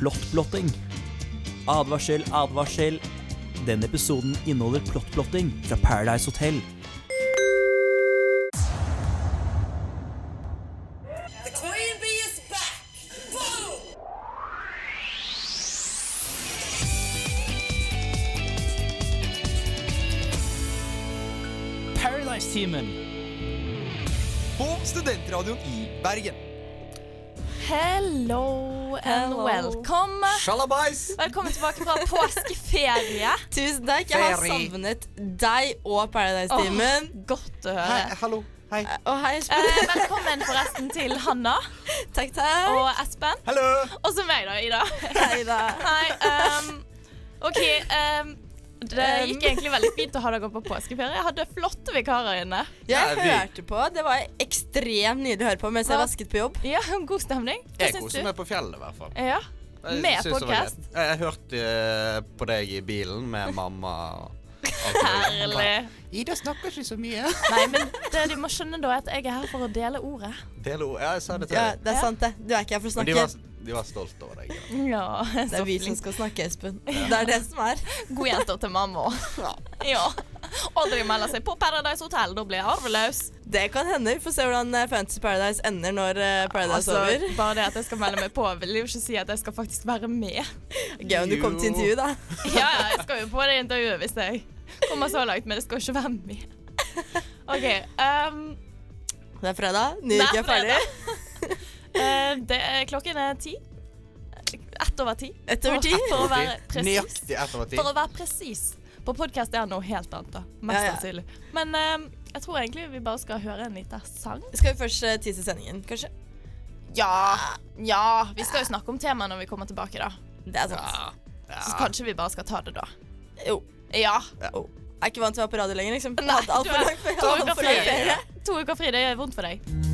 plottblotting. Advarsel, advarsel. Denne episoden inneholder plottblotting fra Paradise Hotel. The queen bee is back! Boom! Paradise-teamen. På Studentradioen i Bergen. Hello and Hello. welcome. Shalabais! Velkommen tilbake fra påskeferie. Tusen takk. Jeg har savnet deg og Paradise-teamen. Godt å Hei, høre. hallo. Hei. Og hei, Espen. Eh, velkommen forresten til Hanna takk, takk. og Espen. Hallo! Og så meg, da, Ida. Hei da. Hei. um, OK. ehm, det gikk egentlig veldig fint å ha dere på påskeferie. Jeg hadde flotte vikarer inne. Ja, jeg hørte på. Det var ekstremt nydelig å høre på mens jeg Ja. vasket på jobb. Ja, God stemning. Hva Jeg koser meg på fjellet, i hvert fall. Ja. Med podkast. podcast. Jeg, jeg hørte eh, på deg i bilen med mamma. Herlig. Ida snakker ikke så mye. Nei, men det du må skjønne, da, er at jeg er her for å dele ordet. Dele ordet? Ja, jeg sa det til Ja, deg. det er sant, det. Du er ikke her for å snakke. De var stolte over deg. Ja, Det så er vi som skal snakke, Espen. Det er det som er. Godjenter til mamma. Ja. Audrey melder seg på Paradise Hotel. Da blir jeg arveløs. Det kan hende. Vi får se hvordan eh, Fantasy Paradise ender når eh, Paradise er Altså, over. bare det at jeg skal melde meg på, vil jo ikke si at jeg skal faktisk være med. Gøy om du kommer til intervju, da. Ja, ja, jeg skal jo på det intervjuet hvis jeg kommer så langt, men det skal ikke være med. OK. Um, Det er fredag. Ny Det uke er ferdig. eh, det er, klokken er ti. Ett over ti. Ett over ti. For å være presis. Nøyaktig ett over ti. For å være presis. På podkast er det noe helt annet, da. Mest Ja, ja. Men uh, jeg tror egentlig vi bare skal høre en liten sang. Skal vi først uh, tise sendingen, kanskje? Ja. Ja. Vi skal jo snakke om temaet når vi kommer tilbake, da. Det er sant. Ja. Ja. Så kanskje vi bare skal ta det da. Jo. Ja. Jo. Jeg er ikke vant til å være på radio lenger, liksom. Nei, du for er- langt To hadde uker alt fri. To uker fri, det gjør vondt for deg.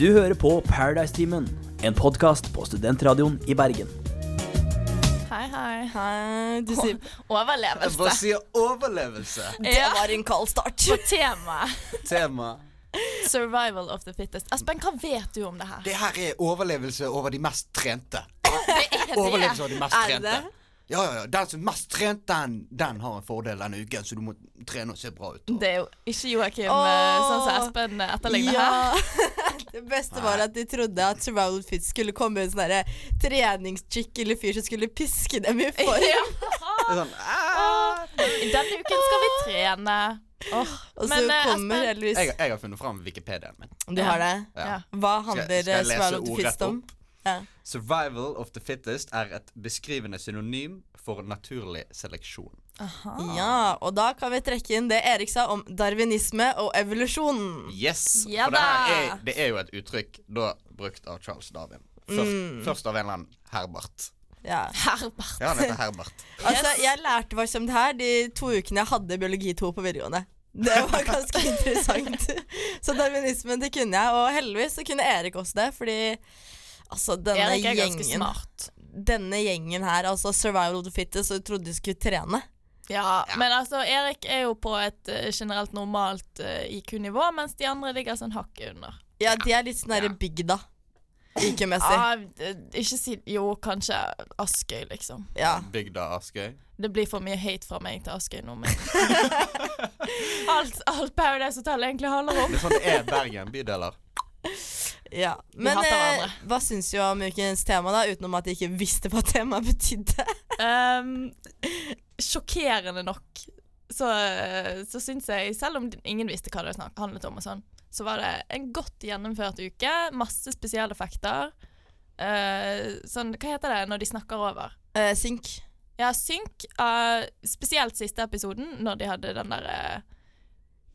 Du hører på Paradise-timen, en podkast på Studentradioen i Bergen. Hei, hei. Hei, du sier overlevelse. Hva sier overlevelse. Det Ja. var en kald start. På temaet Tema. Survival of the fittest. Espen, hva vet du om det her? Det her er overlevelse over de mest trente. Det er Overlevelse over de mest Er det trente. Ja, ja, ja. Den som er mest trent, den, den har en fordel denne uken, så du må trene og se bra ut. Det er jo ikke Joakim oh, sånn som Espen etterligner her. Ja. Det beste var at de trodde at Survival Fit skulle komme en sånn treningschick eller fyr som skulle piske dem i form. Ja. Sånn, ah. Denne uken skal vi trene. Oh, Og så Men, eh, kommer Espen- jeg, jeg har funnet fram Wikipediaen min. Du har det? Ja. Ja. Hva handler eh, Survival Fittest om? Ja. Survival of the fittest er et beskrivende synonym for naturlig seleksjon. ja, og da kan vi trekke inn det Erik sa om darwinisme og evolusjon. Yes! Ja for det, her er, det er jo et uttrykk da brukt av Charles Darwin. Først, Mm. først av en eller annen Herbert. Ja. Herbert. Ja, han heter Herbert. Altså, jeg lærte hva som det her de to ukene jeg hadde biologi 2 på videregående. Det var ganske interessant. Så darwinismen, det kunne jeg. Og heldigvis så kunne Erik også det, fordi altså, denne Erik er ganske gjengen smart. Denne gjengen her, altså survival of the fittest, så trodde de skulle trene. Ja, men altså, Erik er jo på et uh, generelt normalt uh, IQ-nivå, mens de andre ligger sånn hakket under. Ja, de er litt sånn derre Ja. bygda. IQ-messig. Ja, ikke si Jo, kanskje Askøy, liksom. Ja. Bygda Askøy. Det blir for mye hate fra meg til Askøy nå, men alt, alt Paradise Hotel egentlig handler om. Det er sånn det er Bergen. Bydeler. ja. Men eh, hva syns du om ukens tema, da? Utenom at de ikke visste hva temaet betydde. Um, sjokkerende nok så, så syns jeg, selv om ingen visste hva det handlet om, og sånn, så var det en godt gjennomført uke. Masse spesialeffekter. Uh, sånn, hva heter det når de snakker over? Uh, synk. Ja, synk. Uh, spesielt siste episoden, når de hadde den derre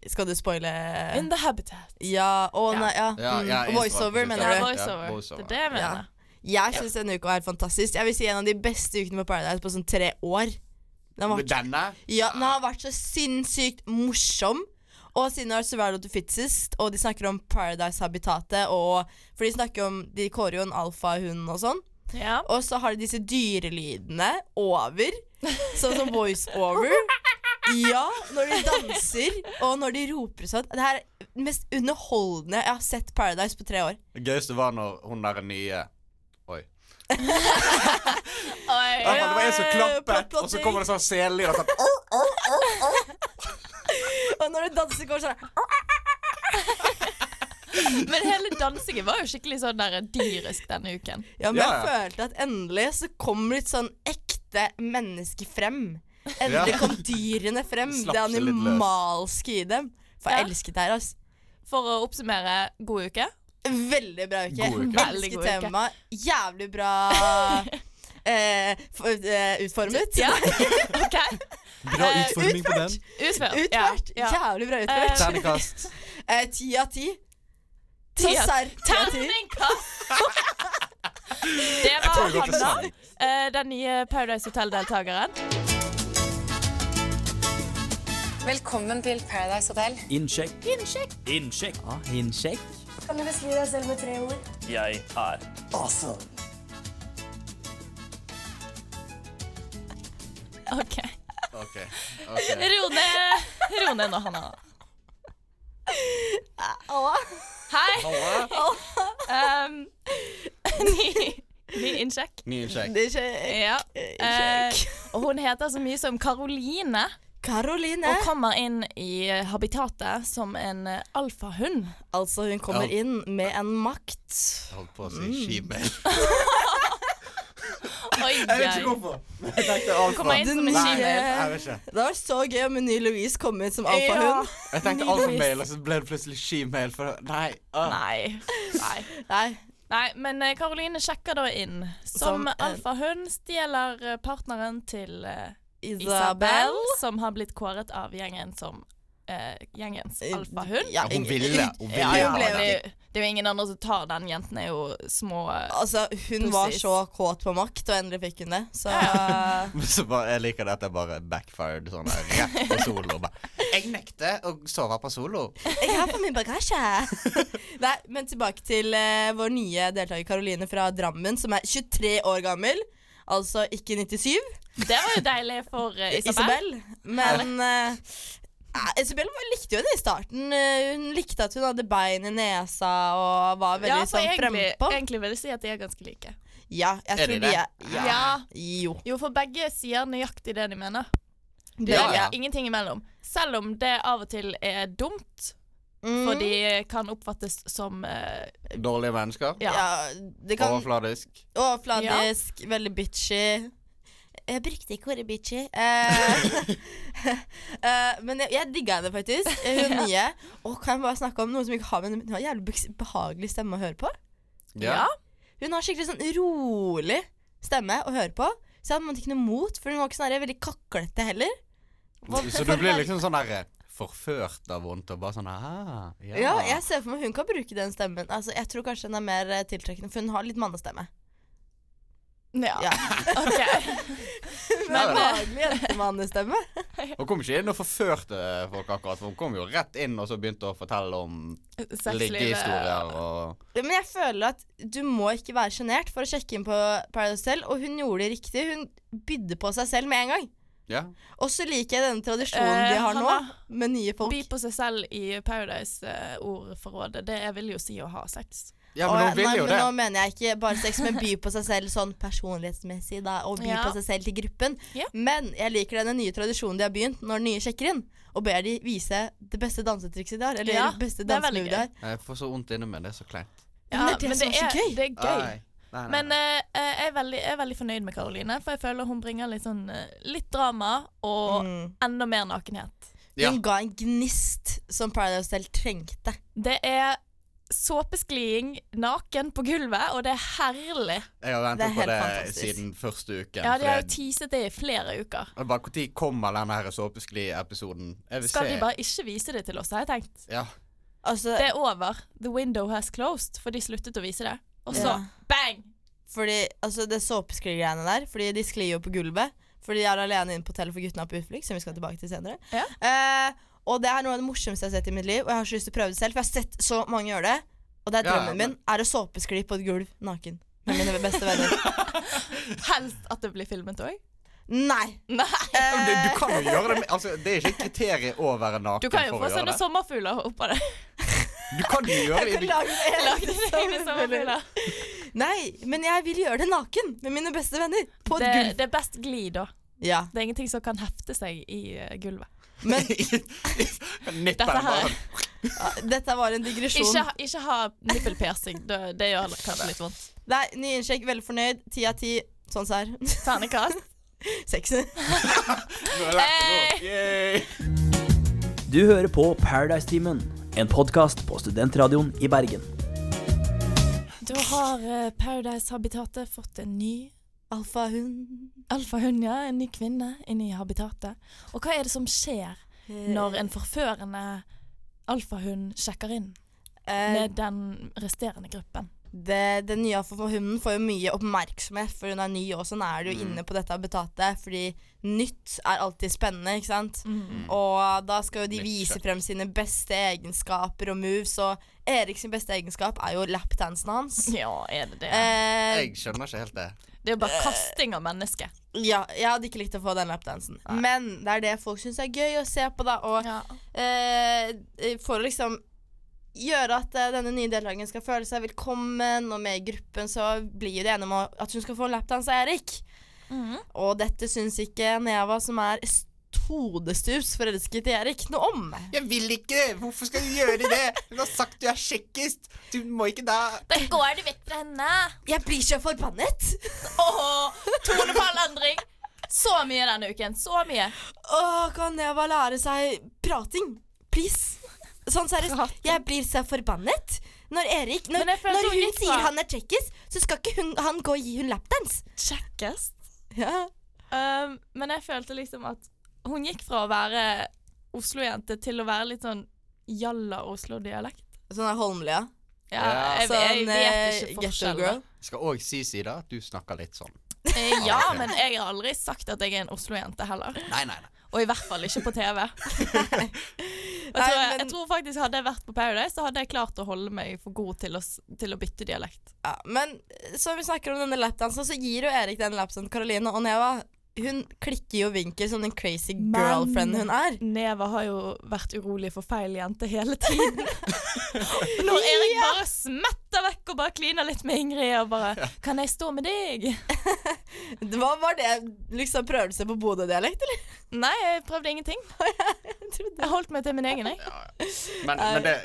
Skal du spoile In the habitat. Ja, å Ja. nei, ja. Ja, Mm. ja, en Voiceover, mener mener Ja, du? voiceover. voiceover. Det er det jeg Ja. mener. Jeg syns denne uka er fantastisk. Jeg vil si en av de beste ukene på Paradise på sånn tre år. Den har vært, denne ja, den har vært så sinnssykt morsom. Og siden det vært Survival of the Fittest, og de snakker om Paradise-habitatet og For de snakker om De kårer jo en alfahund og sånn. Ja. Og så har de disse dyrelydene over, sånn som voice-over. Ja, når de danser, og når de roper sånn. Det er det mest underholdende jeg har sett Paradise på tre år. Det gøyeste var når hun der nye Oi. Oi, det var en som klappet, og så kommer det sånn sellyd og Sånn, «Åh!» Og når du danser, går det sånn Men hele dansingen var jo skikkelig sånn der dyrisk denne uken. Ja, men Ja, jeg ja. følte at endelig så kom litt sånn ekte menneske frem. Endelig kom dyrene frem. Det animalske i dem. For jeg Ja. elsket det her, altså. For å oppsummere, god uke. Veldig bra uke. God uke. Veldig Elsket god uke. tema. Jævlig bra eh, for, eh, utformet. Ja, OK. Bra Eh, utforming på den. Utført. Utført. Ja, ja. Jævlig bra utført. Ternekast. Terningkast. Eh, Ti av ti. Ti av- serr. Ti av ti. Terningkast! Det tror var Hanna, sang. eh, den nye Paradise Hotel-deltakeren. Velkommen til Paradise Hotel. Innsjekk. Innsjekk. Innsjekk. Ja, innsjekk. Kan du beskrive deg selv med tre ord? Jeg er awesome. OK. okay. okay. Ro ned, ro ned nå, Hanna. Hei. Um, ny, ny innsjekk. Ny innsjekk. Det er ikke Ja. Eh, og hun heter så mye som Karoline, Karoline. og kommer inn i habitatet som en eh, alfahund. Altså, hun kommer Ja. inn med en makt. Jeg holdt på å si skimail. Oi, Jeg vet ikke hvorfor. Jeg tenkte alfa. Nei, jeg vet ikke. Det var så gøy om en ny Louise kom inn som alfahund. Jeg tenkte alfamail, og så ble det plutselig skimail. For nei. Uh. Nei. Nei. Nei. Nei, men eh, Karoline sjekker da inn som, Som alfahund. Stjeler eh, partneren til eh, Isabel. Som har blitt kåret av gjengen som uh, gjengens alfahund. Ja, Ja, hun ville. Hun Ja, hun ble Det, det. er jo- det er jo ingen andre som tar den. Jentene er jo små eh, Altså, hun var så kåt på makt, og endelig fikk hun det. Så Så bare, jeg liker det at jeg bare backfired sånn der, rett på solo. Bare, jeg nekter å sove på solo. jeg har på min bagasje. Nei, men tilbake til eh, vår nye deltaker Karoline fra Drammen, som er 23 år gammel. Altså ikke 97. Det var jo deilig for uh, Isabel. Isabel. Men uh, Isabel likte jo det i starten. Hun likte at hun hadde bein i nesa og var veldig Ja, sånn egentlig, frempå. egentlig vil jeg si at de er ganske like. Ja, jeg Er tror de er ja. Ja. Jo. Jo, for begge sier nøyaktig det de mener. Det Ja, er ja. ingenting imellom. Selv om det av og til er dumt, Mm. for de kan oppfattes som uh, Dårlige mennesker. Ja. ja, kan Overfladisk. Overfladisk, veldig bitchy. Jeg brukte ikke ordet bitchy. Uh, uh, men jeg, jeg digga henne faktisk. eh, Hun nye. Og kan jeg bare snakke om noe som ikke har med Hun har jævlig behagelig stemme å høre på. Ja. Hun har skikkelig sånn rolig stemme å høre på. Så jeg hadde ikke noe mot, for hun var ikke sånn veldig kaklete heller. Så du blir liksom sånn der forført av vondt og bare sånn ah, ja. Ja, jeg ser for meg hun kan bruke den stemmen. Altså, jeg tror kanskje den er mer eh, tiltrekkende, for hun har litt mannestemme. Ja. Ja. OK. Med behagelig jentemannestemme. Hun kom ikke inn og forførte folk akkurat, for hun kom jo rett inn og så begynte å fortelle om liggehistorier og Men jeg føler at du må ikke være sjenert for å sjekke inn på Paradise Hotel, og hun gjorde det riktig. Hun bydde på seg selv med en gang. Ja. Og så liker jeg denne tradisjonen Eh, de har nå, med nye folk. By på seg selv i Paradise-ordforrådet, det vil jo si å ha sex. Ja, men hun nei, jo men det. Nå mener jeg ikke bare sex, men by på seg selv sånn personlighetsmessig, da, og by Ja. på seg selv til gruppen. Ja. Men jeg liker denne nye tradisjonen de har begynt når nye sjekker inn, og ber de vise det beste dansetrikset de har, eller Ja, det beste det er dansemovet de har. Jeg får så vondt inni meg. Det er så kleint. Men det er det som er. Det er gøy. Nei. Nei, nei, Men eh, eh, jeg, er veldig, jeg er veldig fornøyd med Karoline, for jeg føler hun bringer litt sånn eh, Litt drama og Mm. enda mer nakenhet. Ja. Hun ga en gnist som Paradise Hotel trengte. Det er såpeskliing naken på gulvet, og det er herlig. Jeg har ventet på det fantastisk. siden første uken. Ja, De har jo teaset det i flere uker. bare, Når kommer her såpeskli-episoden? Skal se. de bare ikke vise det til oss, har jeg tenkt. Ja. Altså, Det er over. The window has closed, for de sluttet å vise det. Og så Ja. bang! fordi, altså det såpeskli-greiene der, fordi de sklir jo på gulvet. Fordi de er alene inne på hotellet for guttene er på utflukt, som vi skal tilbake til senere. Ja. Eh, og det er noe av det morsomste jeg har sett i mitt liv, og jeg har så lyst til å prøve det selv, for jeg har sett så mange gjøre det. Og det er Ja, drømmen men- min, er å såpeskli på et gulv naken. Med mine beste venner. Helst at det blir filmet òg. Nei! Nei. Du, Eh, du kan jo gjøre det altså, Det er ikke et kriterium å være naken Du kan jo få sånne sommerfugler sommerfugler oppå det. Du kan jo gjøre det jeg i kan lage egne sommerfugler. sommerfugler. Nei, men jeg vil gjøre det naken med mine beste venner. På et Det, gulv. det er best glid, da. Ja, Det er ingenting som kan hefte seg i eh, gulvet. Men Dette her ja, dette var en digresjon. Ikke, ha- ikke ha nippelpiercing. Det, det gjør kanskje litt vondt. Nei, ny innsjekk, veldig fornøyd. Ti av ti. Sånn ser. Ternekast. Seks. Du hører på Paradise-timen, en podkast på Studentradioen i Bergen. Da har eh, Paradise-habitatet fått en ny Alfahund. alfahund, ja. En ny kvinne inne i habitatet. Og hva er det som skjer når en forførende alfahund sjekker inn Eh, med den resterende gruppen? det, Den nye alfahunden får jo mye oppmerksomhet, for hun er ny, og sånn er det jo inne på dette habitatet. Fordi nytt er alltid spennende, ikke sant? Mm. Og da skal jo de vise frem sine beste egenskaper og moves, og Erik sin beste egenskap er jo lapdansen hans. Ja, er det det? Eh, Jeg skjønner ikke helt det. Det er jo bare kasting av mennesker. ja, jeg hadde ikke likt å få den lapdansen. Men det er det folk syns er gøy å se på, da. Og Ja. eh, for å liksom gjøre at eh, denne nye deltakeren skal føle seg velkommen, og med i gruppen så blir jo det enige om at hun skal få en lapdans av Erik. Mhm. Og dette syns ikke Neva, som er hodestups forelsket i Erik, noe om. Jeg vil ikke! Hvorfor skal du gjøre det? Hun har sagt du er kjekkest. Du må ikke da Da går du vekk fra henne. Jeg blir så forbannet! Åh, tonefallendring. Så mye denne uken. Så mye. Åh, kan Neva lære seg prating? Please. Sånn seriøst. Prating. Jeg blir så forbannet. Når Erik Når, jeg når hun sier han er kjekkest, så skal ikke hun, han gå og gi hun lapdance. Kjekkest. Ja. Um, men jeg følte liksom at hun gikk fra å være Oslo-jente til å være litt sånn jalla Oslo-dialekt. Sånn er Holmlia. Ja, Ja. jeg, jeg Sånn vet eh, ikke forskjellen. Skal òg si, Sida, at du snakker litt sånn. Eh, Ja, men jeg har aldri sagt at jeg er en Oslo-jente heller. Nei, nei, nei. Og i hvert fall ikke på TV. jeg, tror, Nei, jeg, tror faktisk Hadde jeg vært på Paradise, så hadde jeg klart å holde meg for god til å, til å bytte dialekt. Ja, men så vi snakker om denne lapdansen, så gir jo Erik den lapdansen til Karoline og Neva. Hun klikker jo vinkel som den crazy girlfriend hun er. Neva har jo vært urolig for feil jente hele tiden. Når Erik bare smetter vekk og bare kliner litt med Ingrid og bare 'Kan jeg stå med deg?' Hva var det? Liksom Prøvelse på Bodø-dialekt, eller? Nei, jeg prøvde ingenting. Jeg holdt meg til min egen, jeg. Men, men det,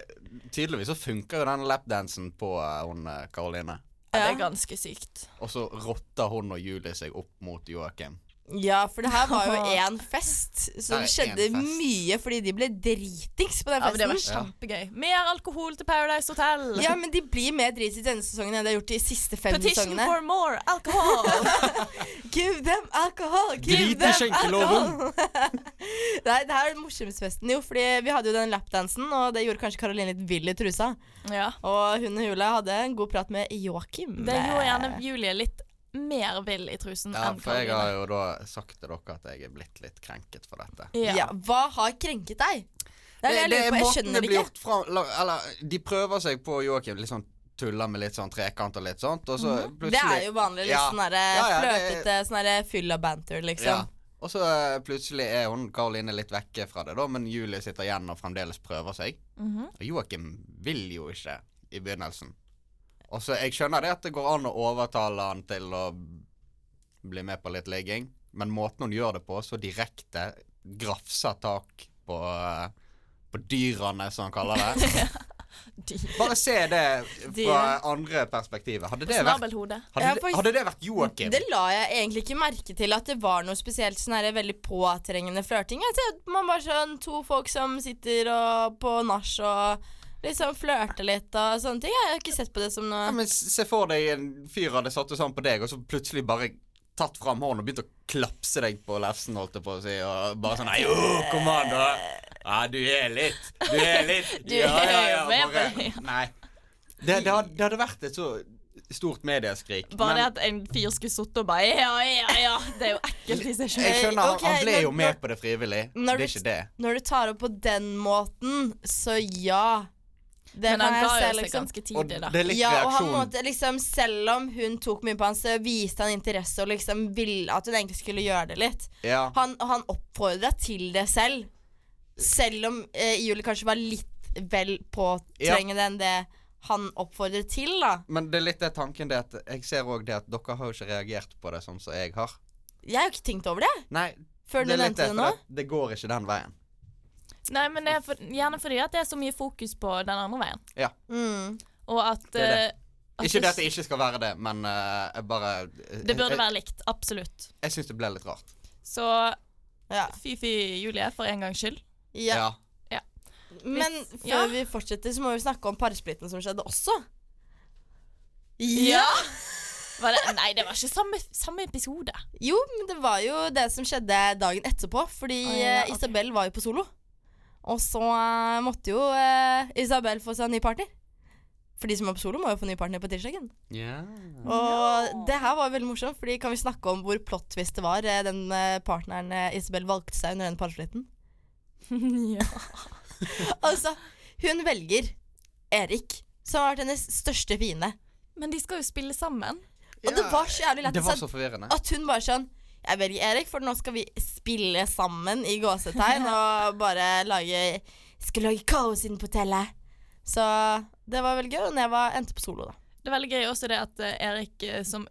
tydeligvis så funker jo den lapdansen på uh, hun eh, Karoline. Ja, det er ganske sykt. Og så rotter hun og Julie seg opp mot Joakim. Ja, for det her var jo én fest, så Det skjedde fest. mye fordi de ble dritings på den festen. Ja, men Det var kjempegøy. Mer alkohol til Paradise Hotel. Ja, men de blir mer dritings denne sesongen enn de har gjort de siste fem Petition sesongene. for more alcohol. Give them alcohol! Give Drit i skjenkeloven! Nei, det her er den morsomste festen, jo, fordi vi hadde jo den lapdansen, og det gjorde kanskje Karoline litt vill i trusa. ja. Og hun og Julie hadde en god prat med Joakim. Det gjorde gjerne Julie litt mer vill i trusen Ja, enn for jeg har jo da sagt til dere at jeg er blitt litt krenket for dette. Ja. Ja. Hva har krenket deg? Det er det jeg lurer på. Jeg måten skjønner det det blir ikke. gjort fra Eller, de prøver seg på Joakim. Litt sånn tuller med litt sånn trekant og litt sånt, og så plutselig Mhm. Det er jo vanlig. Litt Ja. sånn derre Ja, ja, det- flørtete, sånn derre av banter, Ja. liksom. Og så eh, plutselig er hun Karoline litt vekke fra det, da, men Julie sitter igjen og fremdeles prøver seg. Mhm. Og Joakim vil jo ikke i begynnelsen. Og så Jeg skjønner det at det går an å overtale han til å bli med på litt ligging, men måten hun gjør det på, så direkte grafser tak på, eh, på dyrene, som han kaller det. Bare se det fra Dyr. andre perspektivet. Hadde det vært, hadde, hadde det vært Joakim? Det la jeg egentlig ikke merke til at det var noe spesielt sånn her veldig påtrengende flørting. Man bare sånn to folk som sitter og på nach og liksom flørte litt og sånne ting. Jeg har ikke sett på det som noe Ja, men Se for deg en fyr hadde satt sånn på deg, og så plutselig bare tatt fram hånden og begynt å klapse deg på lefsen, holdt jeg på å si, og bare sånn Nei, jo, kom an, da. Ja, du er litt. Du er litt. Du ja, ja, ja, bare. Nei. Det, det, hadde, det hadde vært et så stort medieskrik. Bare det at en fyr skulle sittet og bare Ja, ja, ja. Det er jo ekkelt i seg jeg skjønner, han- okay, han ble når- jo med når- på det frivillig. Det er du- ikke det. Når du tar opp på den måten, så ja. Det Men han ga jo seg liksom. ganske tidlig, da. det er litt Ja, og han måtte liksom Selv om hun tok mye på han, så viste han interesse og liksom ville at hun egentlig skulle gjøre det litt. Ja. Han, han oppfordra til det selv. Selv om eh, Julie kanskje var litt vel påtrengende enn det han oppfordrer til, da. Men det er litt det tanken det at jeg ser òg det at dere har jo ikke reagert på det sånn som jeg har. Jeg har jo ikke tenkt over det Nei, før du det nevnte det det, nå. det går ikke den veien. Nei, men det er for, gjerne fordi at det er så mye fokus på den andre veien. Ja. Mm. Og at, Det det. eh, at Ikke det at det ikke skal være det, men uh, jeg bare det burde jeg, være likt. Absolutt. Jeg, syns det ble litt rart. Så Ja. fy-fy, Julie, for en gangs skyld. ja. Ja. Men Hvis- før ja. vi fortsetter, så må vi snakke om parsplitten som skjedde også. Ja! Var det, nei, det var ikke samme, samme episode. Jo, men det var jo det som skjedde dagen etterpå, fordi oh, ja, eh, ok. Isabel var jo på solo. Og så eh, måtte jo eh, Isabel få seg en ny partner. For de som er på solo, må jo få ny partner på tirsdagen. Ja. Og det her var veldig morsomt, Fordi kan vi snakke om hvor plot twist det var, eh, den eh, partneren eh, Isabel valgte seg under den parflytten? ja. Altså, hun velger Erik, som har vært hennes største fiende. Men de skal jo spille sammen. Og det var så jævlig Det var lættis så forvirrende. at hun bare sånn Jeg velger Erik, for nå skal vi spille sammen i gåsetegn og bare lage Skal lage kaos inne på hotellet. Så det var veldig gøy. Og jeg var, endte på solo, da. Det er veldig gøy også det at uh, Erik eh, som,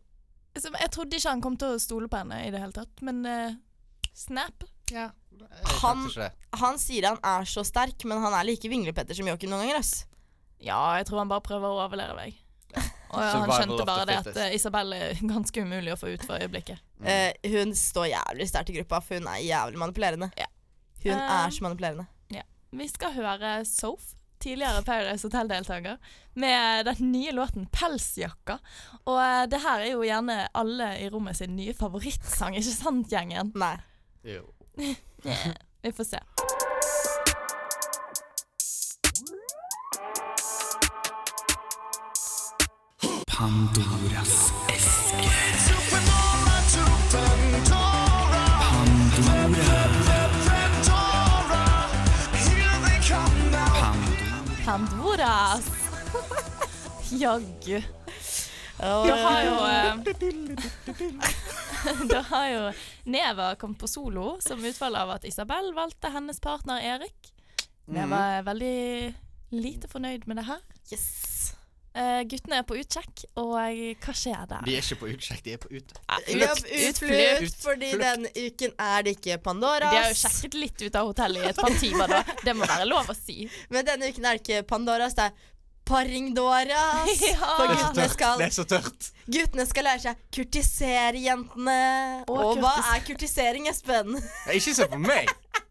som Jeg trodde ikke han kom til å stole på henne i det hele tatt, men uh, snap. Ja. Han-. Han sier han er så sterk, men han er like vinglepetter som Joakim noen ganger. ass. Ja, jeg tror han bare prøver å overleve meg. Og han skjønte bare det at fittest. eh, Isabel er ganske umulig å få ut for øyeblikket. Eh, hun står jævlig sterkt i gruppa, for hun er jævlig manipulerende. Ja. Hun uh, er så manipulerende. Vi skal høre Soph, tidligere Paradise Hotel-deltaker, med den nye låten 'Pelsjakka'. Og eh, det her er jo gjerne alle i rommet sin nye favorittsang, ikke sant, gjengen? Nei. Jo. Vi får se. Pandoras eske. Pandora. Pandoras. Jaggu. Og, Da har jo eh, Da har jo Neva kommet på solo som utfall av at Isabel valgte hennes partner Erik. Neva er veldig lite fornøyd med det her. yes. Eh, guttene er på utsjekk, og hva skjer der? De er ikke på utsjekk, de er på ut... Utflukt, utflukt, fordi denne uken er det ikke Pandoras. De har jo sjekket litt ut av hotellet i et par timer, da. Det må være lov å si. Men denne uken er det ikke Pandoras, det er Paringdoras. Ja. For guttene skal, Det er så tørt. guttene skal lære seg kurtisere jentene. Å, Og hva er kurtisering, Espen? Ikke se på meg!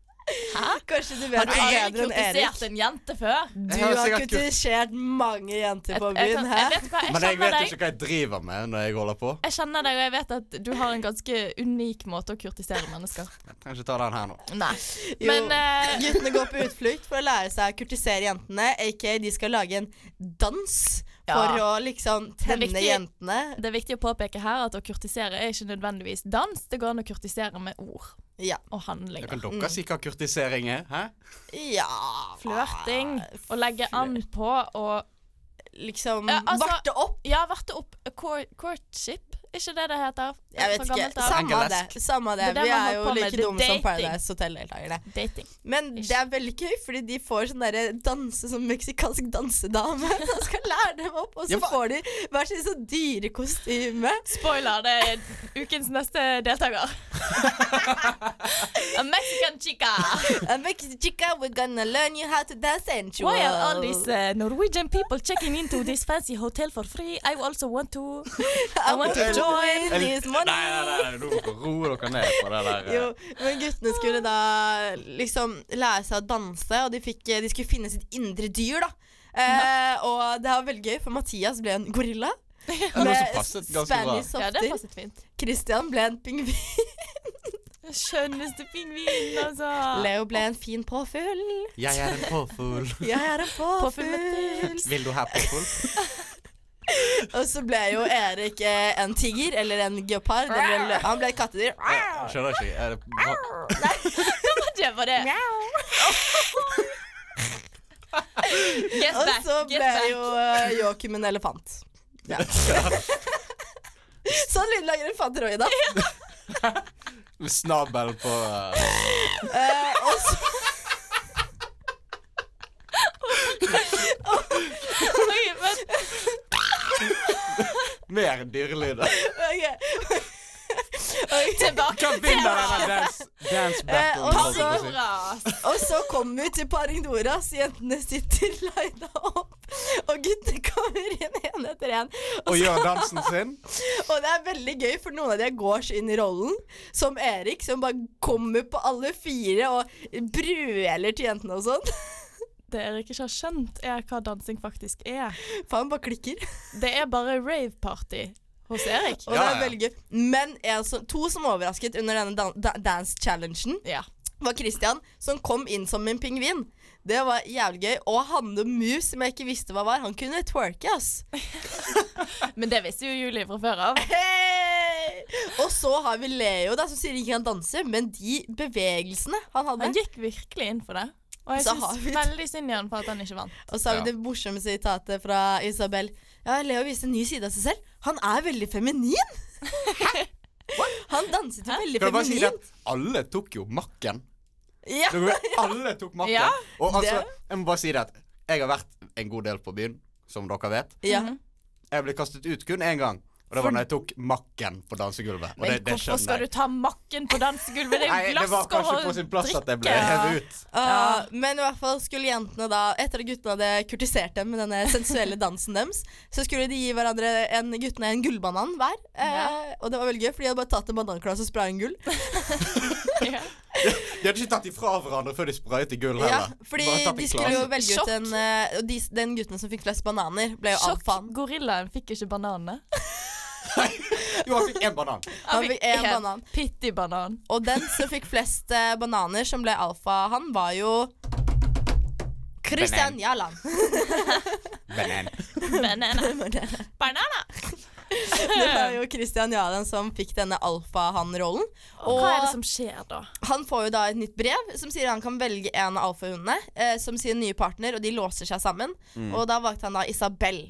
Kanskje du Har vet du det bedre enn Erik? kurtisert en jente før? Du har har sikkert mange jenter på byen, hæ? jeg vet hva, jeg Men jeg vet deg. ikke hva jeg driver med når jeg holder på. Jeg kjenner deg, og jeg vet at du har en ganske unik måte å kurtisere mennesker. Jeg trenger ikke ta den her nå. Nei. Jo, Men uh... Guttene går på utflukt for å lære seg å kurtisere jentene, aka de skal lage en dans for å liksom tenne viktig- jentene. det er viktig å påpeke her at å kurtisere er ikke nødvendigvis dans. Det går an å kurtisere med ord Ja. og handlinger. Kan dere si hva kurtisering er? Hæ? ja Flørting. Å legge an på og Liksom Ja, altså- varte opp. Ja, varte opp courtship. Ikke det det heter? Jeg vet ikke. Samme det. Samme det. Det Vi er jo like dumme som. Paradise Hotel-deltakerne. Dating. Men det er veldig gøy, fordi de får sånn derre danse som meksikansk dansedame. Så skal lære dem opp, og så Ja, får de hver sin sånn dyrekostyme. Spoiler, det er ukens neste deltaker. A Mexican chica. A Mexican chica, we're gonna learn you how to dance sensual. Why are all these uh, Norwegian people checking into this fancy hotel for free? I also want to I want to join. this money. Nei, nei, nei, ro dere ned på det der. eh. Jo, men guttene skulle da liksom lære seg å danse, og de, fikk, de skulle finne sitt indre dyr, da. Eh, og det var veldig gøy, for Mathias ble en gorilla. Som passet ganske bra. Spanish Ja, det softer. passet fint. Christian ble en pingvin. Skjønneste pingvinen, altså. Leo ble en fin påfugl. Jeg er en påfugl. Jeg er en Påfugl. Vil du ha påfugl? Og så ble jo Erik eh, en tiger, eller en geopard. Eller, en lø- han ble et kattedyr. Skjønner ikke. Er det hva- Det var det. Get Og så ble jo uh, Joakim en elefant. Ja. sånn lyd lager elefanter òg, Ida. Med snabelen på uh... Eh, og så Oi, men mer dyrelyder. Okay. Ok. Tilbake Hvem vinner denne dance, dance Eh, og battle? Pandora. Og så kommer vi til Paringdoras. Jentene sitter lina opp, og guttene kommer inn én etter én. Og gjør dansen sin. Og det er veldig gøy, for noen av de går så inn i rollen. Som Erik, som bare kommer på alle fire og brøler til jentene og sånn. Det Erik ikke har skjønt, er hva dansing faktisk er. Faen, bare klikker. Det er bare rave-party hos Erik. Og det Ja, er veldig gøy. Men en som, to som overrasket under denne dan da dance challengen, Ja. var Christian, som kom inn som en pingvin. Det var jævlig gøy. Og Hanne Mus, som jeg ikke visste hva var, han kunne twerke, ass. Men det visste jo Julie fra før av. Hey! Og så har vi Leo, da, som sier ikke han danser, men de bevegelsene han hadde Han gikk virkelig inn for det. Og jeg Så syns vi- veldig synd i han for at han ikke vant. Og så har vi Ja. det morsomme sitatet fra Isabel. Ja, Leo viste en ny side av seg selv. Han er veldig feminin! Hæ? Han danset jo veldig feminint. si alle tok jo makken. Ja. Dere Alle tok makken. Ja, og altså, det- jeg må bare si det at jeg har vært en god del på byen, som dere vet. ja. Jeg ble kastet ut kun én gang, og det var når jeg tok makken på dansegulvet. Og Men det, det hvorfor skal du ta makken på dansegulvet? Det er jo det var kanskje og på sin plass at jeg ble drikke. hevet ut. Uh, Men i hvert fall skulle jentene da Etter at guttene hadde kurtisert dem med denne sensuelle dansen deres, så skulle de gi hverandre en, guttene en gullbanan hver. Eh, Ja. Og det var veldig gøy, for de hadde bare tatt en bananklasse og spraya en gull. Ja. De hadde ikke tatt ifra hverandre før de sprayet i gull Ja, heller. fordi tatt en de skulle jo velge ut en Og de, den gutten som fikk flest bananer, ble jo Sjokk. alfaen. Gorillaen fikk ikke bananene. Jo, han fikk én banan. Han fikk én en banan. Pitti-banan. Og den som fikk flest eh, bananer, som ble alfa, han var jo Christian Jaland. Banan. Banana. Banana. Det var jo Christian Jaland som fikk denne alfa-han-rollen. Og hva er det som skjer da? Han får jo da et nytt brev som sier han kan velge en av alfahundene eh, som sin nye partner, og de låser seg sammen. Og da valgte han da Isabel.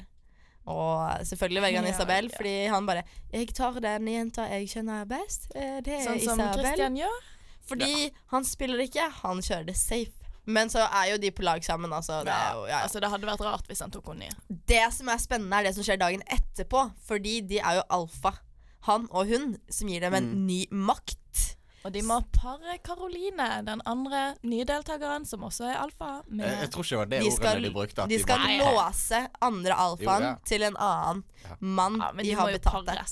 Og selvfølgelig velger han Ja, Isabel, ja. fordi han bare 'Jeg tar den jenta jeg kjenner best. Eh, det er Sånn som Isabel'. Christian gjør? Fordi han spiller ikke, han kjører det safe. Men så er jo de på lag sammen, altså. Det, er jo, ja, ja. Altså, det hadde vært rart hvis han tok henne nye. det som er spennende, er det som skjer dagen etterpå. Fordi de er jo alfa. Han og hun, som gir dem en ny makt. Og de må pare Karoline, den andre nye deltakeren, som også er alfa. Jeg, Med jeg tror ikke det var det De ordene skal, de brukte. At de skal Nei. låse andre alfaen Jo, ja. til en annen Ja. mann ja, men de de har betalt der.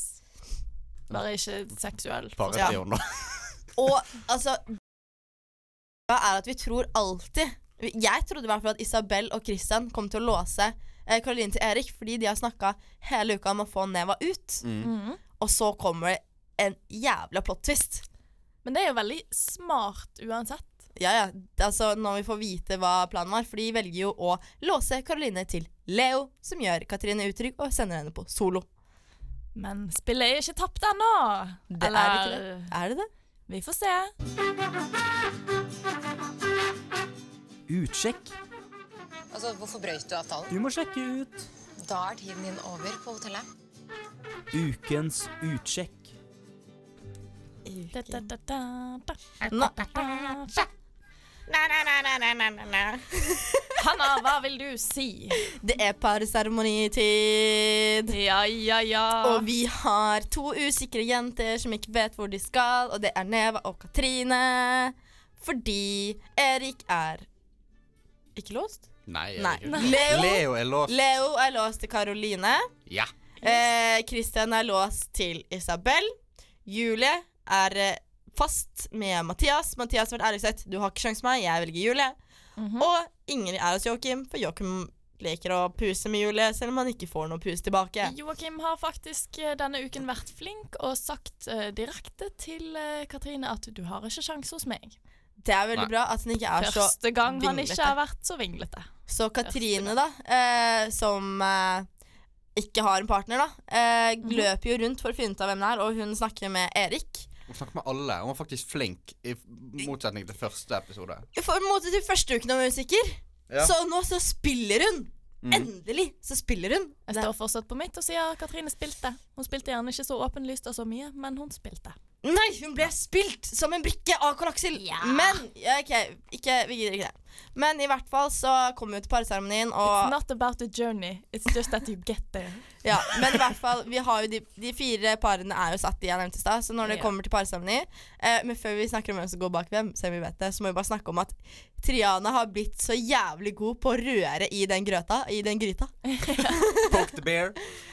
Bare ikke seksuell. paret Ja. Og altså Det er at vi tror alltid Jeg trodde i hvert fall at Isabel og Christian kom til å låse eh, Caroline til Erik, fordi de har snakka hele uka om å få Neva ut. Mhm. Og så kommer det en jævla plot twist. Men det er jo veldig smart uansett. Ja, ja. Altså, når vi får vite hva planen var. For de velger jo å låse Karoline til Leo, som gjør Katrine utrygg og sender henne på solo. Men spillet er ikke tapt ennå. Det er det ikke det. Er det det? Vi får se. Utsjekk. Altså, hvorfor brøyt du avtalen? Du må sjekke ut Da er tiden din over på hotellet. ukens utsjekk. Hanna, hva vil du si? det er parseremonitid. Ja, ja, ja. Og vi har to usikre jenter som ikke vet hvor de skal, og det er Neva og Katrine. Fordi Erik er ikke låst? Nei. Nei. Leo, Leo er låst. Leo er låst til Karoline. Ja. Eh, Christian er låst til Isabel. Julie er eh, fast med Mathias. Mathias har vært ærlig sagt du har ikke sjans med meg, jeg velger Julie. Mhm. Og Ingrid er hos Joakim, for Joakim leker å puse med Julie, selv om han ikke får noe pus tilbake. Joakim har faktisk eh, denne uken vært flink og sagt uh, direkte til uh, Katrine at du har ikke sjanse hos meg. Det er veldig Nei. bra at han ikke er så Første gang han ikke har vært så vinglete. Så Katrine, da, uh, som ikke har en partner, da, eh, Mhm. løper jo rundt for å finne ut av hvem det er, og hun snakker med Erik. Hun snakker med alle. Hun var faktisk flink, i motsetning til første episode. For måte til første uken av musiker. Ja. Så nå så spiller hun. Mm. Endelig så spiller hun. Jeg står fortsatt på mitt og sier Katrine spilte. Hun spilte gjerne ikke så åpenlyst og så mye, men hun spilte. Nei, hun ble spilt som en brikke av Karl Aksel. Men ja, ok, ikke, vi gidder ikke det. Men i hvert fall så kommer vi til parseremonien, It's not about the journey, it's just that you get there. Ja, men i hvert fall, vi har jo de, de fire parene er jo satt, de jeg nevnte i stad. Så når det yeah. kommer til parseremoni eh, Men før vi snakker om hvem som går bak hvem, så vi vet det, så må vi bare snakke om at Triana har blitt så jævlig god på å røre i den grøta. I den gryta. Poke the bear.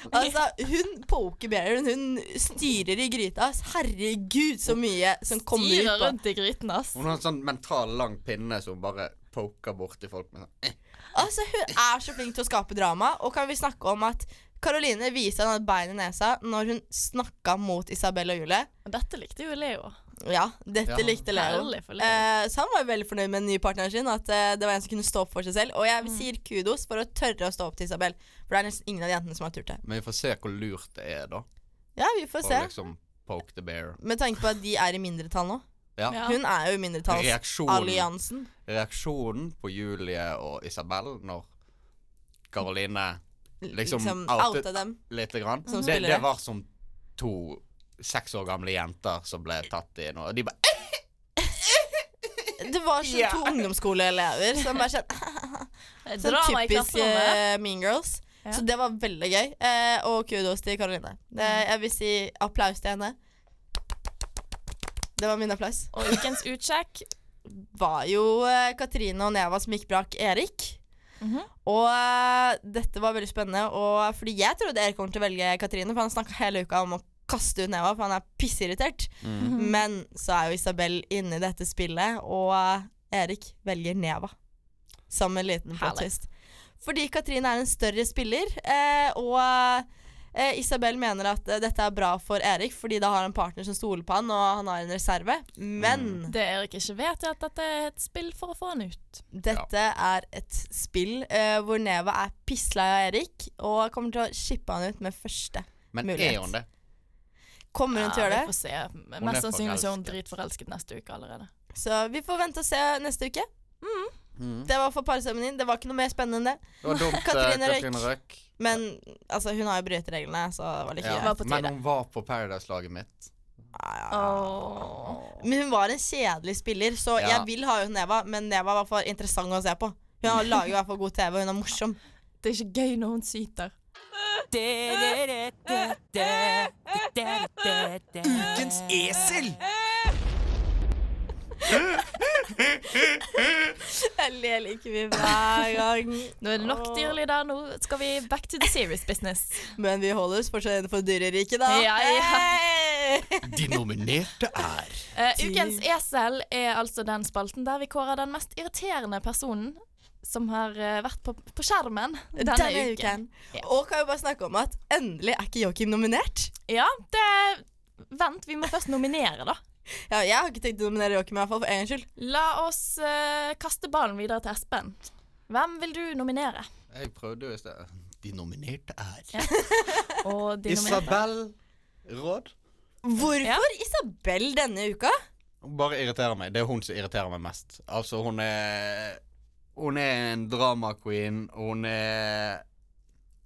Altså, hun poker bearen. Hun styrer i gryta. Herregud, så mye som kommer ut. Styrer rundt i gryten, ass. Hun har en sånn mental lang pinne som bare poker borti folk med sånn eh. Altså, Hun er så flink til å skape drama. Og kan vi snakke om at Karoline viste henne et bein i nesa når hun snakka mot Isabel og Julie. Og dette likte jo Leo. Ja, dette Ja. likte Leo. Leo. Eh, så han var jo veldig fornøyd med den nye partneren sin. At eh, det var en som kunne stå opp for seg selv. Og jeg Mm. sier kudos for å tørre å stå opp til Isabel. For det er nesten ingen av de jentene som har turt det. Men vi får se hvor lurt det er, da. Ja, vi får For se. å liksom poke the bear. Med tanke på at de er i mindretall nå. Ja. Hun er jo i Reaksjonen, mindretallsalliansen. reaksjonen på Julie og Isabel når Karoline liksom, Liksom outet dem. lite grann, det, det var som to seks år gamle jenter som ble tatt i noe. De bare Det var sånn to ungdomsskoleelever som bare sånn Sånn typisk eh, Mean Girls. Ja. Så det var veldig gøy. Eh, og kudos til Karoline. Det, Mm. jeg vil si applaus til henne. Det var min applaus. Og ukens utsjekk Var jo eh, Katrine og Neva som gikk brak Erik. Mhm. Og uh, dette var veldig spennende. Og fordi jeg trodde Erik kom til å velge Katrine, for han snakka hele uka om å kaste ut Neva, for han er pissirritert. mm. Men så er jo Isabel inne i dette spillet, og uh, Erik velger Neva. Som en liten plot twist. Fordi Katrine er en større spiller, uh, og eh, Isabel mener at eh, dette er bra for Erik, fordi da har han en partner som stoler på han, og han har en reserve. Men Det Erik ikke vet, er at dette er et spill for å få han ut. dette er et spill eh, hvor Neva er pisslei av Erik, og kommer til å shippe han ut med første. Men Mulighet. er hun det? Kommer hun til å gjøre vi gjøre får se. Mest sannsynlig så er hun forelsket. dritforelsket neste uke allerede. Så vi får vente og se neste uke. Mm. Det var for parseremonien. Det var ikke noe mer spennende enn det. Det var dumt, eh, Katrine. Katrine Men altså, hun har jo brytet reglene, så det var litt Ja, Det men hun var på Paradise-laget mitt. Oh. Men hun var en kjedelig spiller, så Ja. jeg vil ha ut Neva, men Neva var for interessant å se på. Hun har- lager i hvert fall god TV, og hun er morsom. Det er ikke gøy når hun syter. Ukens esel! Jeg ler like mye hver gang. Nå er det nok dyrelyder, nå skal vi back to the serious business. Men vi holder oss fortsatt innenfor dyreriket, da. Ja, ja. De nominerte er uh, ukens esel er altså den spalten der vi kårer den mest irriterende personen som har eh, vært på, på skjermen denne, Denne uken. uken. Ja. Og kan jo bare snakke om at endelig er ikke Joakim nominert. Ja, det Vent, vi må først nominere, da. Ja, jeg har ikke tenkt å nominere Joakim, i hvert fall for en gangs skyld. La oss uh, kaste ballen videre til Espen. Hvem vil du nominere? Jeg prøvde jo i sted. De nominerte er Ja. Og de nominerte. Isabel Råd. Hvorfor Ja. Isabel denne uka? Hun bare irriterer meg. Det er hun som irriterer meg mest. Altså, hun er Hun er en drama queen. Hun er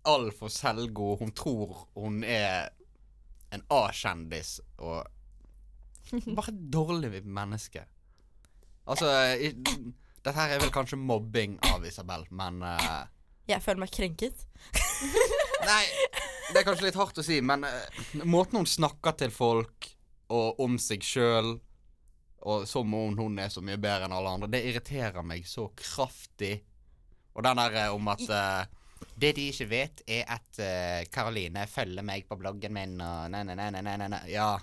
altfor selvgod. Hun tror hun er en A-kjendis og Bare dårlig menneske. Altså i, Dette her er vel kanskje mobbing av Isabel, men uh, Jeg føler meg krenket. Nei, det er kanskje litt hardt å si, men uh, måten hun snakker til folk og om seg sjøl, og som om hun er så mye bedre enn alle andre, det irriterer meg så kraftig. Og den der eh, om at uh, Det de ikke vet, er at Karoline uh, følger meg på bloggen min og nei, nei, nei, nei, nei, nei. Ja.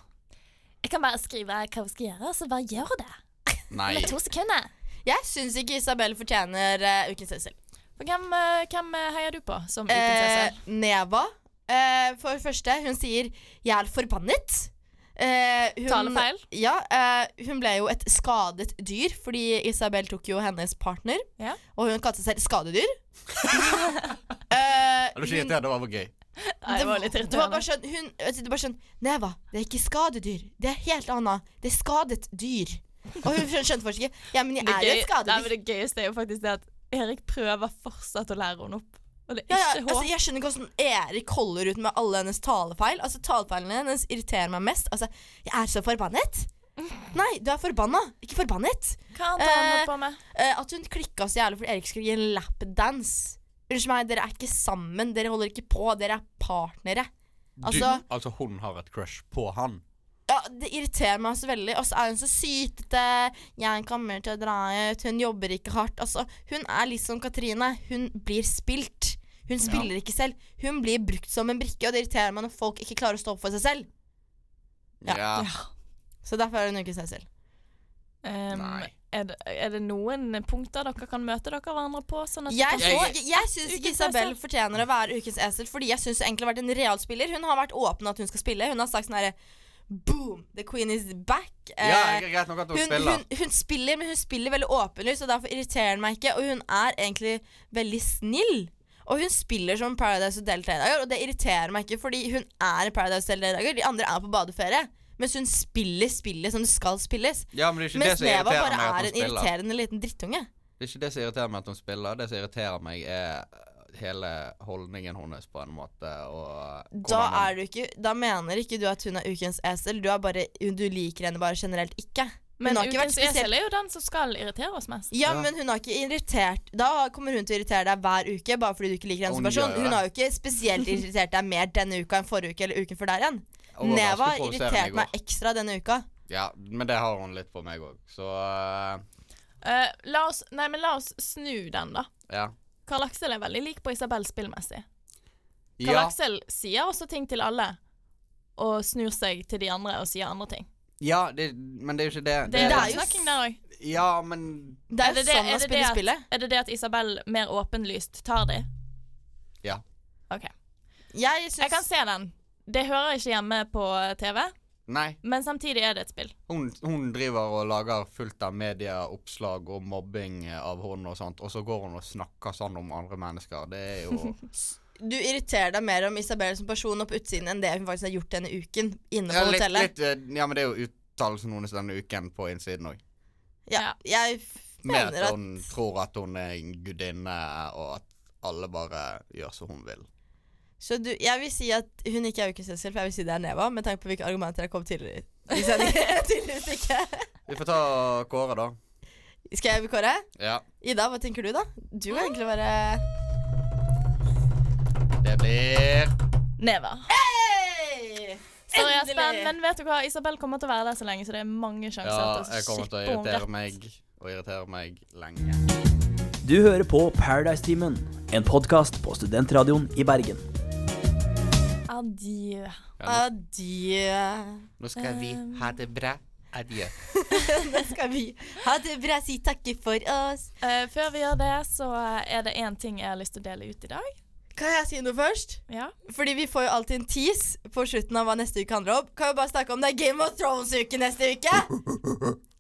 Jeg kan bare skrive hva hun skal gjøre, så bare gjør det. Nei. Med to sekunder. Jeg syns ikke Isabel fortjener uh, ukens. For hvem, uh, hvem eh, heier du på som ukens Eh, Uh, Neva. Uh, for det første, hun sier 'jeg er forbannet'. Uh, hun, Talefeil? Ja, uh, hun ble jo et skadet dyr, fordi Isabel tok jo hennes partner. Ja. Og hun kalte seg selv skadedyr. hun- Det var gøy. Nei, det var litt det var bare sånn, hun, det var sånn Neva, det er ikke skadedyr. Det er helt annet. Det er skadet dyr. Og hun skjønte, faktisk ikke. Ja, men jeg Det, er gøy, et nei, men det gøyeste er jo faktisk det at Erik prøver fortsatt å lære henne opp. Ja, ja, altså, jeg skjønner ikke hvordan Erik holder ut med alle hennes talefeil. Altså, Talefeilene hennes irriterer meg mest. Altså, jeg er så forbannet. Nei, du er forbanna, ikke forbannet. Hva annet Eh, på med? Eh, at hun klikka så jævlig fordi Erik skulle gi en lapdance Unnskyld meg, dere er ikke sammen. Dere holder ikke på. Dere er partnere. Altså- du, altså hun har et crush på han. Ja, Det irriterer meg så veldig. Og så er hun så sytete. 'Jeg kommer til å dra ut.' Hun jobber ikke hardt. Altså, hun er litt som Katrine. Hun blir spilt. Hun spiller ikke selv. Hun blir brukt som en brikke, og det irriterer meg når folk ikke klarer å stå opp for seg selv. Ja. Ja. Så derfor er hun ukens selv Um, Nei. Er, det, er det noen punkter dere kan møte dere hverandre på? Sånn at Jeg, så, jeg, jeg syns ikke Isabel esel. fortjener å være ukens esel, fordi jeg syns egentlig har vært en real spiller. Hun har vært åpen at hun skal spille. Hun har sagt sånn herre Boom! The queen is back. Eh, ja, greit nok at hun, hun, spiller. hun, hun spiller, men hun spiller veldig åpenlyst, og derfor irriterer hun meg ikke. Og hun er egentlig veldig snill. Og hun spiller som Paradise Hotel Tre-dager, og det irriterer meg ikke, fordi hun er i Paradise Hotel Tre-dager. De andre er på badeferie. Mens hun spiller spillet som det skal spilles. ja, men det er ikke Mens det som Neva irriterer bare meg at er hun en spiller. irriterende liten drittunge. Det er ikke det som irriterer meg at hun spiller. Det som irriterer meg, er hele holdningen hennes på en måte. Og Da, er du ikke, da mener ikke du at hun er ukens esel, du, er bare, du liker henne bare generelt ikke. Hun Men har ikke ukens esel er jo den som skal irritere oss mest. Ja, Ja. men hun har ikke irritert Da kommer hun til å irritere deg hver uke, bare fordi du ikke liker henne som person. Hun har jo ikke spesielt irritert deg mer denne uka enn forrige uke eller uken før der igjen. Neva irriterte meg ekstra denne uka. Ja, men det har hun litt på meg òg, så uh, Uh, la, oss, nei, men la oss snu den, da. ja. Karl Aksel er veldig lik på Isabel spillmessig. Karl Ja, Aksel sier også ting til alle, og snur seg til de andre og sier andre ting. ja det, men det er jo ikke det. Det er, Det er jo snakking der òg. Ja, men Det er, Er det det- sånn er å det spille det at- spillet. Er det det at Isabel mer åpenlyst tar de? Ja. OK. Jeg synes... Jeg kan se den. Det hører ikke hjemme på TV, Nei. men samtidig er det et spill. Hun, hun driver og lager fullt av medieoppslag og mobbing av hun og sånt, og så går hun og snakker sånn om andre mennesker. Det er jo Du irriterer deg mer om Isabel som person opp utsiden enn det hun faktisk har gjort denne uken inne på ja, litt, hotellet. litt, eh, ja, men det er jo uttalelsen hennes denne uken på innsiden òg. Ja, jeg Med mener at at hun tror at hun er en gudinne, og at alle bare gjør som hun vil. Så du, jeg vil si at hun ikke er ukens esel, for jeg vil si det er Neva, med tanke på hvilke argumenter jeg kom tidligere i. Tydeligvis ikke. Vi får ta Kåre, da. Skal jeg kåre? Ja. Ida, hva tenker du, da? Du må egentlig være Det blir Neva. Hey! Sorry! Espen, men vet du hva? Isabel kommer til å være der så lenge, så det er mange sjanser Ja, jeg kommer til å irritere meg og irritere meg lenge. Du hører på Paradise-timen, en podkast på Studentradioen i Bergen. Adjø. Nå, Adjø. nå skal vi ha det bra. Adjø. Da skal vi ha det bra, si takke for oss. Uh, før vi gjør det, så er det én ting jeg har lyst til å dele ut i dag. Kan jeg si noe først? Ja. Fordi vi får jo alltid en tease på slutten av hva neste uke handler om. Kan vi bare snakke om det er Game of Thrones-uke neste uke?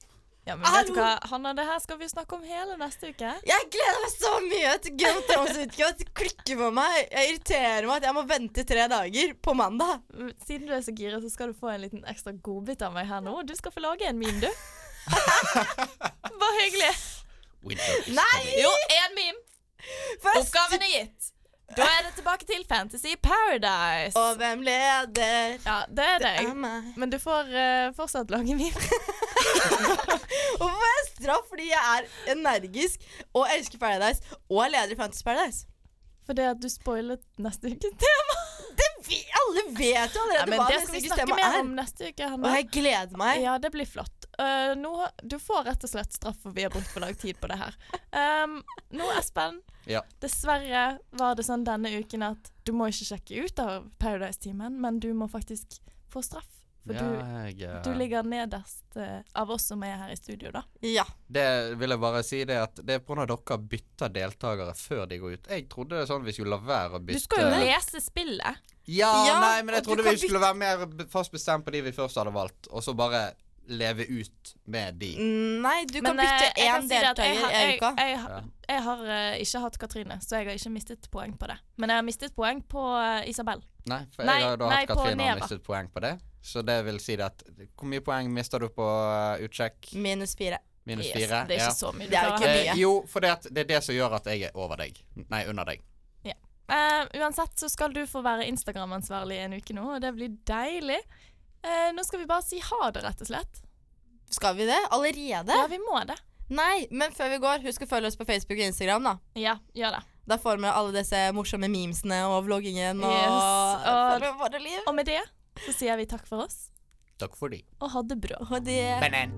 ja men vet du hva, Hanna, det her skal vi snakke om hele neste uke. Jeg gleder meg så mye til Game of Thrones-uke. Det klikker for meg. Jeg irriterer meg at jeg må vente tre dager på mandag. Siden du er så gira, så skal du få en liten ekstra godbit av meg her nå. Du skal få lage en meme, du. Bare hyggelig. Winter Nei! Jo, én meme. Først. Oppgaven er gitt. Da er det tilbake til Fantasy Paradise. Og hvem leder? Ja, det er Det er deg. Men du får uh, fortsatt lage meme. Hvorfor får jeg straff fordi jeg er energisk og elsker Paradise og er leder i Fantasy Paradise? Fordi at du spoilet neste ukes tema. Vi, alle vet jo allerede Ja, men hva det skal vi snakke mer er. om neste uke. Og Hanna. jeg gleder meg. Ja, det blir flott. Uh, nå, du får rett og slett straff for vi har brukt for lang tid på det her. Um, nå, Espen. Ja. Dessverre var det sånn denne uken at du må ikke sjekke ut av Paradise-teamen, men du må faktisk få straff. For Ja, jeg, eh, du, du ligger nederst uh, av oss som er her i studio, da. Ja. Det vil jeg bare si det at det er pga. dere bytter deltakere før de går ut. Jeg trodde det er sånn vi skulle la være å bytte Du skal jo lese spillet. Ja, Ja, nei, men jeg trodde vi skulle være mer fast bestemt på de vi først hadde valgt, og så bare leve ut med de. Nei, du kan Men, kan bytte jeg kan én jeg deltaker i jeg- uka. Jeg, har- jeg har uh, ikke hatt Katrine, så jeg har ikke mistet poeng på det. Men jeg har mistet poeng på uh, Isabel. Nei, for Nei, jeg har da nei, hatt på Katrine og mistet poeng på det. Så det vil si at Hvor mye poeng mister du på uh, utsjekk? Minus fire. Minus Yes, fire? det er ikke ja. så mye. Det er jo ikke mye. Eh, jo, for det, det er det som gjør at jeg er over deg. Nei, under deg. Eh, uansett så skal du få være Instagram-ansvarlig en uke nå, og det blir deilig. Uh, nå skal vi bare si ha det, rett og slett. Skal vi det? Allerede? Ja, vi må det. Nei, men før vi går, husk å følge oss på Facebook og Instagram, da. Ja, gjør det. Da får vi alle disse morsomme memesene og vloggingen og, Yes, og- liv. Og med det så sier vi takk for oss, Takk for de. og ha det bra. Og det Banan.